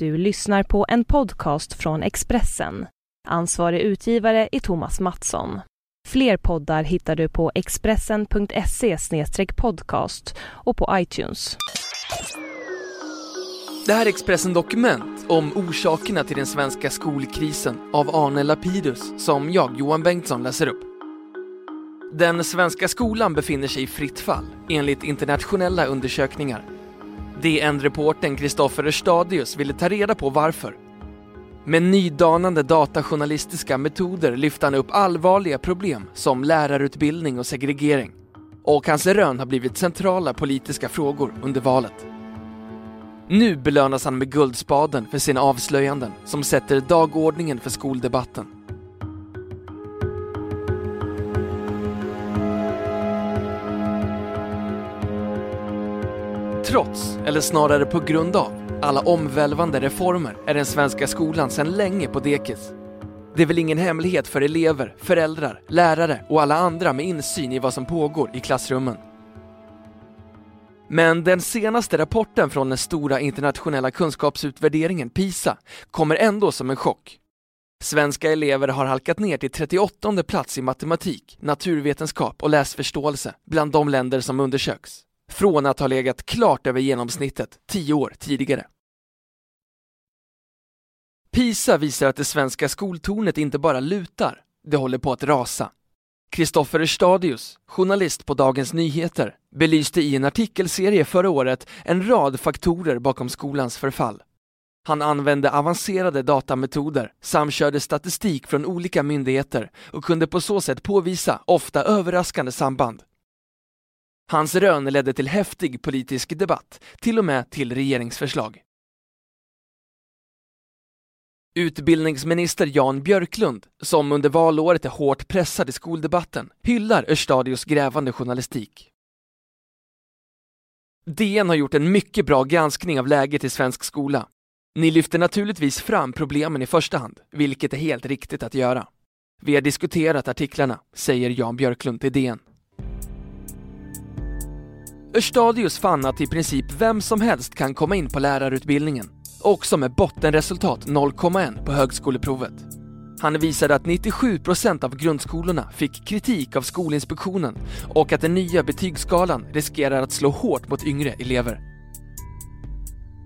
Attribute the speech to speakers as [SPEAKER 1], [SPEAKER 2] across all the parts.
[SPEAKER 1] Du lyssnar på en podcast från Expressen. Ansvarig utgivare är Thomas Mattsson. Fler poddar hittar du på expressen.se podcast och på iTunes.
[SPEAKER 2] Det här är Expressen Dokument om orsakerna till den svenska skolkrisen av Arne Lapidus som jag, Johan Bengtsson, läser upp. Den svenska skolan befinner sig i fritt fall enligt internationella undersökningar. DN-reportern Kristoffer Erstadius ville ta reda på varför. Med nydanande datajournalistiska metoder lyfte han upp allvarliga problem som lärarutbildning och segregering. Och hans rön har blivit centrala politiska frågor under valet. Nu belönas han med Guldspaden för sina avslöjanden som sätter dagordningen för skoldebatten. Trots, eller snarare på grund av, alla omvälvande reformer är den svenska skolan sedan länge på dekis. Det är väl ingen hemlighet för elever, föräldrar, lärare och alla andra med insyn i vad som pågår i klassrummen. Men den senaste rapporten från den stora internationella kunskapsutvärderingen PISA kommer ändå som en chock. Svenska elever har halkat ner till 38 plats i matematik, naturvetenskap och läsförståelse bland de länder som undersöks från att ha legat klart över genomsnittet tio år tidigare. PISA visar att det svenska skoltornet inte bara lutar, det håller på att rasa. Kristoffer Stadius, journalist på Dagens Nyheter, belyste i en artikelserie förra året en rad faktorer bakom skolans förfall. Han använde avancerade datametoder, samkörde statistik från olika myndigheter och kunde på så sätt påvisa ofta överraskande samband. Hans rön ledde till häftig politisk debatt, till och med till regeringsförslag. Utbildningsminister Jan Björklund, som under valåret är hårt pressad i skoldebatten, hyllar Örstadius grävande journalistik. DN har gjort en mycket bra granskning av läget i svensk skola. Ni lyfter naturligtvis fram problemen i första hand, vilket är helt riktigt att göra. Vi har diskuterat artiklarna, säger Jan Björklund till DN. Örstadius fann att i princip vem som helst kan komma in på lärarutbildningen, också med bottenresultat 0,1 på högskoleprovet. Han visade att 97% av grundskolorna fick kritik av Skolinspektionen och att den nya betygsskalan riskerar att slå hårt mot yngre elever.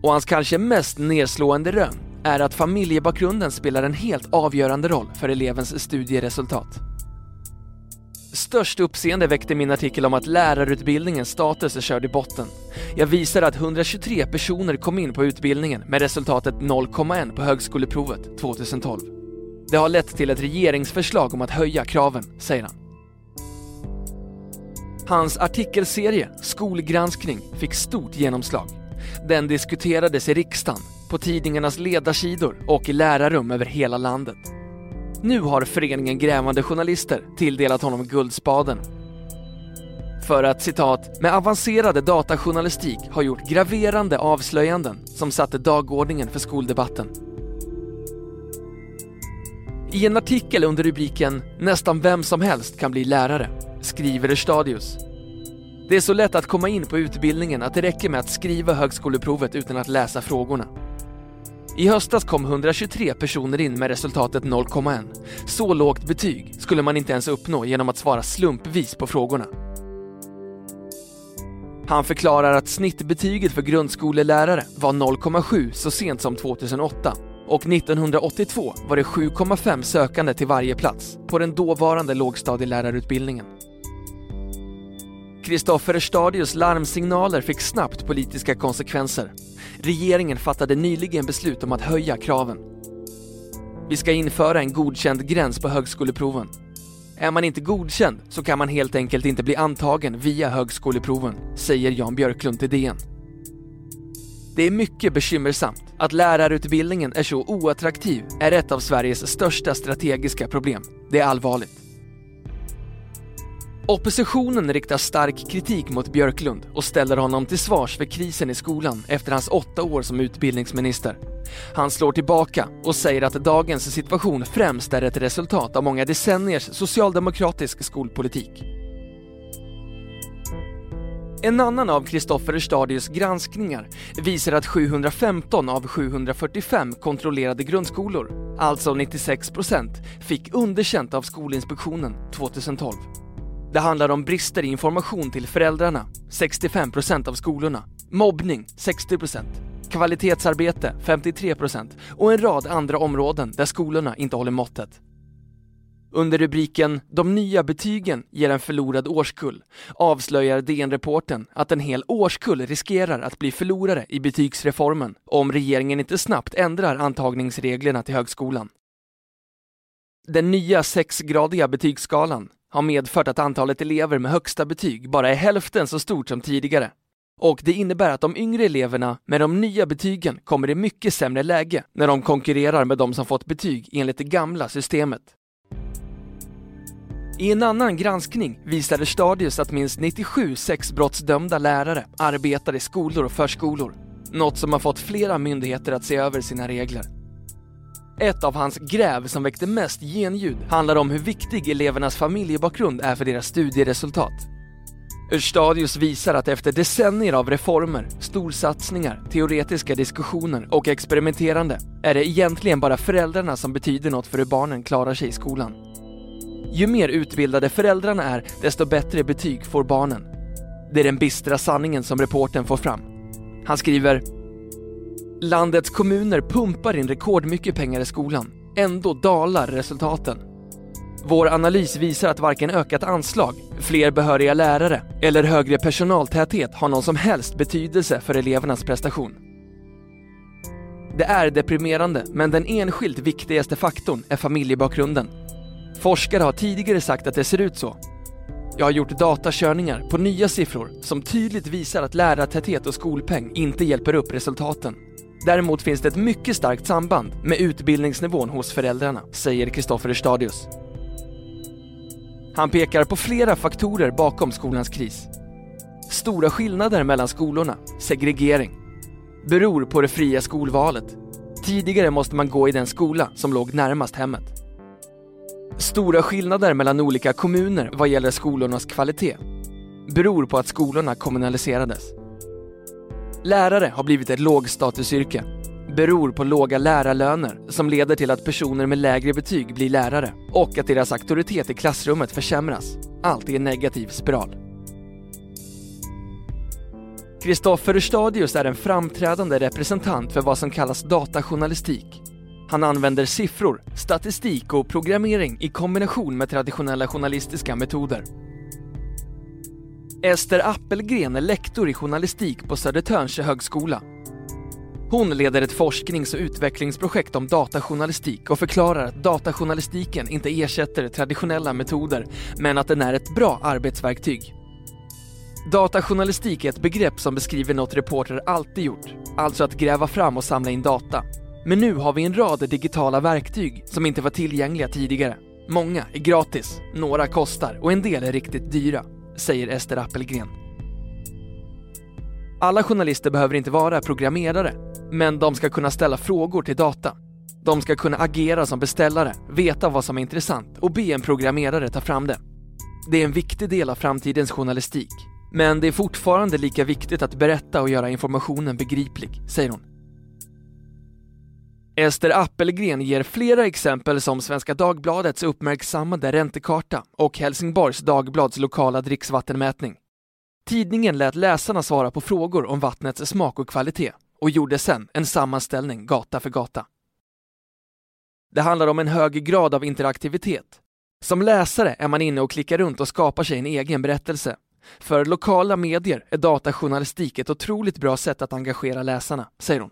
[SPEAKER 2] Och hans kanske mest nedslående rön är att familjebakgrunden spelar en helt avgörande roll för elevens studieresultat. Störst uppseende väckte min artikel om att lärarutbildningens status är körd i botten. Jag visade att 123 personer kom in på utbildningen med resultatet 0,1 på högskoleprovet 2012. Det har lett till ett regeringsförslag om att höja kraven, säger han. Hans artikelserie Skolgranskning fick stort genomslag. Den diskuterades i riksdagen, på tidningarnas ledarsidor och i lärarrum över hela landet. Nu har föreningen Grävande Journalister tilldelat honom Guldspaden. För att citat, med avancerade datajournalistik har gjort graverande avslöjanden som satte dagordningen för skoldebatten. I en artikel under rubriken “Nästan vem som helst kan bli lärare” skriver Stadius. Det är så lätt att komma in på utbildningen att det räcker med att skriva högskoleprovet utan att läsa frågorna. I höstas kom 123 personer in med resultatet 0,1. Så lågt betyg skulle man inte ens uppnå genom att svara slumpvis på frågorna. Han förklarar att snittbetyget för grundskolelärare var 0,7 så sent som 2008 och 1982 var det 7,5 sökande till varje plats på den dåvarande lågstadielärarutbildningen. Kristoffer Stadius larmsignaler fick snabbt politiska konsekvenser. Regeringen fattade nyligen beslut om att höja kraven. Vi ska införa en godkänd gräns på högskoleproven. Är man inte godkänd så kan man helt enkelt inte bli antagen via högskoleproven, säger Jan Björklund till DN. Det är mycket bekymmersamt att lärarutbildningen är så oattraktiv är ett av Sveriges största strategiska problem. Det är allvarligt. Oppositionen riktar stark kritik mot Björklund och ställer honom till svars för krisen i skolan efter hans åtta år som utbildningsminister. Han slår tillbaka och säger att dagens situation främst är ett resultat av många decenniers socialdemokratisk skolpolitik. En annan av Kristoffer Stadius granskningar visar att 715 av 745 kontrollerade grundskolor, alltså 96 procent, fick underkänt av Skolinspektionen 2012. Det handlar om brister i information till föräldrarna, 65% av skolorna, mobbning, 60%, kvalitetsarbete, 53% och en rad andra områden där skolorna inte håller måttet. Under rubriken “De nya betygen ger en förlorad årskull” avslöjar DN-reporten att en hel årskull riskerar att bli förlorare i betygsreformen om regeringen inte snabbt ändrar antagningsreglerna till högskolan. Den nya sexgradiga betygsskalan har medfört att antalet elever med högsta betyg bara är hälften så stort som tidigare. Och det innebär att de yngre eleverna med de nya betygen kommer i mycket sämre läge när de konkurrerar med de som fått betyg enligt det gamla systemet. I en annan granskning visade Stadius att minst 97 sexbrottsdömda lärare arbetar i skolor och förskolor. Något som har fått flera myndigheter att se över sina regler. Ett av hans gräv som väckte mest genljud handlar om hur viktig elevernas familjebakgrund är för deras studieresultat. Stadius visar att efter decennier av reformer, storsatsningar, teoretiska diskussioner och experimenterande är det egentligen bara föräldrarna som betyder något för hur barnen klarar sig i skolan. Ju mer utbildade föräldrarna är, desto bättre betyg får barnen. Det är den bistra sanningen som reporten får fram. Han skriver Landets kommuner pumpar in rekordmycket pengar i skolan. Ändå dalar resultaten. Vår analys visar att varken ökat anslag, fler behöriga lärare eller högre personaltäthet har någon som helst betydelse för elevernas prestation. Det är deprimerande, men den enskilt viktigaste faktorn är familjebakgrunden. Forskare har tidigare sagt att det ser ut så. Jag har gjort datakörningar på nya siffror som tydligt visar att lärartäthet och skolpeng inte hjälper upp resultaten. Däremot finns det ett mycket starkt samband med utbildningsnivån hos föräldrarna, säger Kristoffer Stadius. Han pekar på flera faktorer bakom skolans kris. Stora skillnader mellan skolorna, segregering, beror på det fria skolvalet. Tidigare måste man gå i den skola som låg närmast hemmet. Stora skillnader mellan olika kommuner vad gäller skolornas kvalitet beror på att skolorna kommunaliserades. Lärare har blivit ett lågstatusyrke, beror på låga lärarlöner som leder till att personer med lägre betyg blir lärare och att deras auktoritet i klassrummet försämras. Allt i en negativ spiral. Kristoffer Stadius är en framträdande representant för vad som kallas datajournalistik han använder siffror, statistik och programmering i kombination med traditionella journalistiska metoder. Ester Appelgren är lektor i journalistik på Södertörns högskola. Hon leder ett forsknings och utvecklingsprojekt om datajournalistik och förklarar att datajournalistiken inte ersätter traditionella metoder, men att den är ett bra arbetsverktyg. Datajournalistik är ett begrepp som beskriver något reportrar alltid gjort, alltså att gräva fram och samla in data. Men nu har vi en rad digitala verktyg som inte var tillgängliga tidigare. Många är gratis, några kostar och en del är riktigt dyra, säger Ester Appelgren. Alla journalister behöver inte vara programmerare, men de ska kunna ställa frågor till data. De ska kunna agera som beställare, veta vad som är intressant och be en programmerare ta fram det. Det är en viktig del av framtidens journalistik. Men det är fortfarande lika viktigt att berätta och göra informationen begriplig, säger hon. Ester Appelgren ger flera exempel som Svenska Dagbladets uppmärksammade räntekarta och Helsingborgs Dagblads lokala dricksvattenmätning. Tidningen lät läsarna svara på frågor om vattnets smak och kvalitet och gjorde sen en sammanställning gata för gata. Det handlar om en hög grad av interaktivitet. Som läsare är man inne och klickar runt och skapar sig en egen berättelse. För lokala medier är datajournalistik ett otroligt bra sätt att engagera läsarna, säger hon.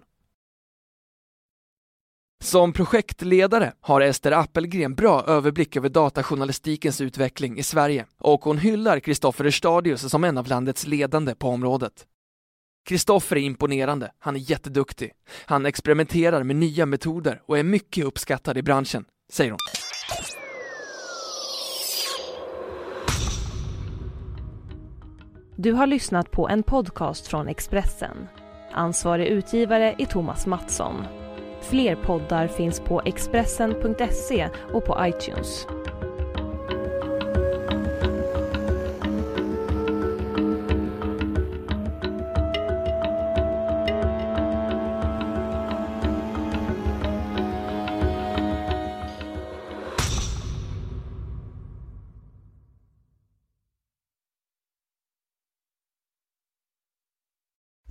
[SPEAKER 2] Som projektledare har Ester Appelgren bra överblick över datajournalistikens utveckling i Sverige och hon hyllar Kristoffer Stadius som en av landets ledande på området. Kristoffer är imponerande, han är jätteduktig. Han experimenterar med nya metoder och är mycket uppskattad i branschen, säger hon.
[SPEAKER 1] Du har lyssnat på en podcast från Expressen. Ansvarig utgivare är Thomas Mattsson. Fler poddar finns på Expressen.se och på iTunes.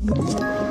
[SPEAKER 3] you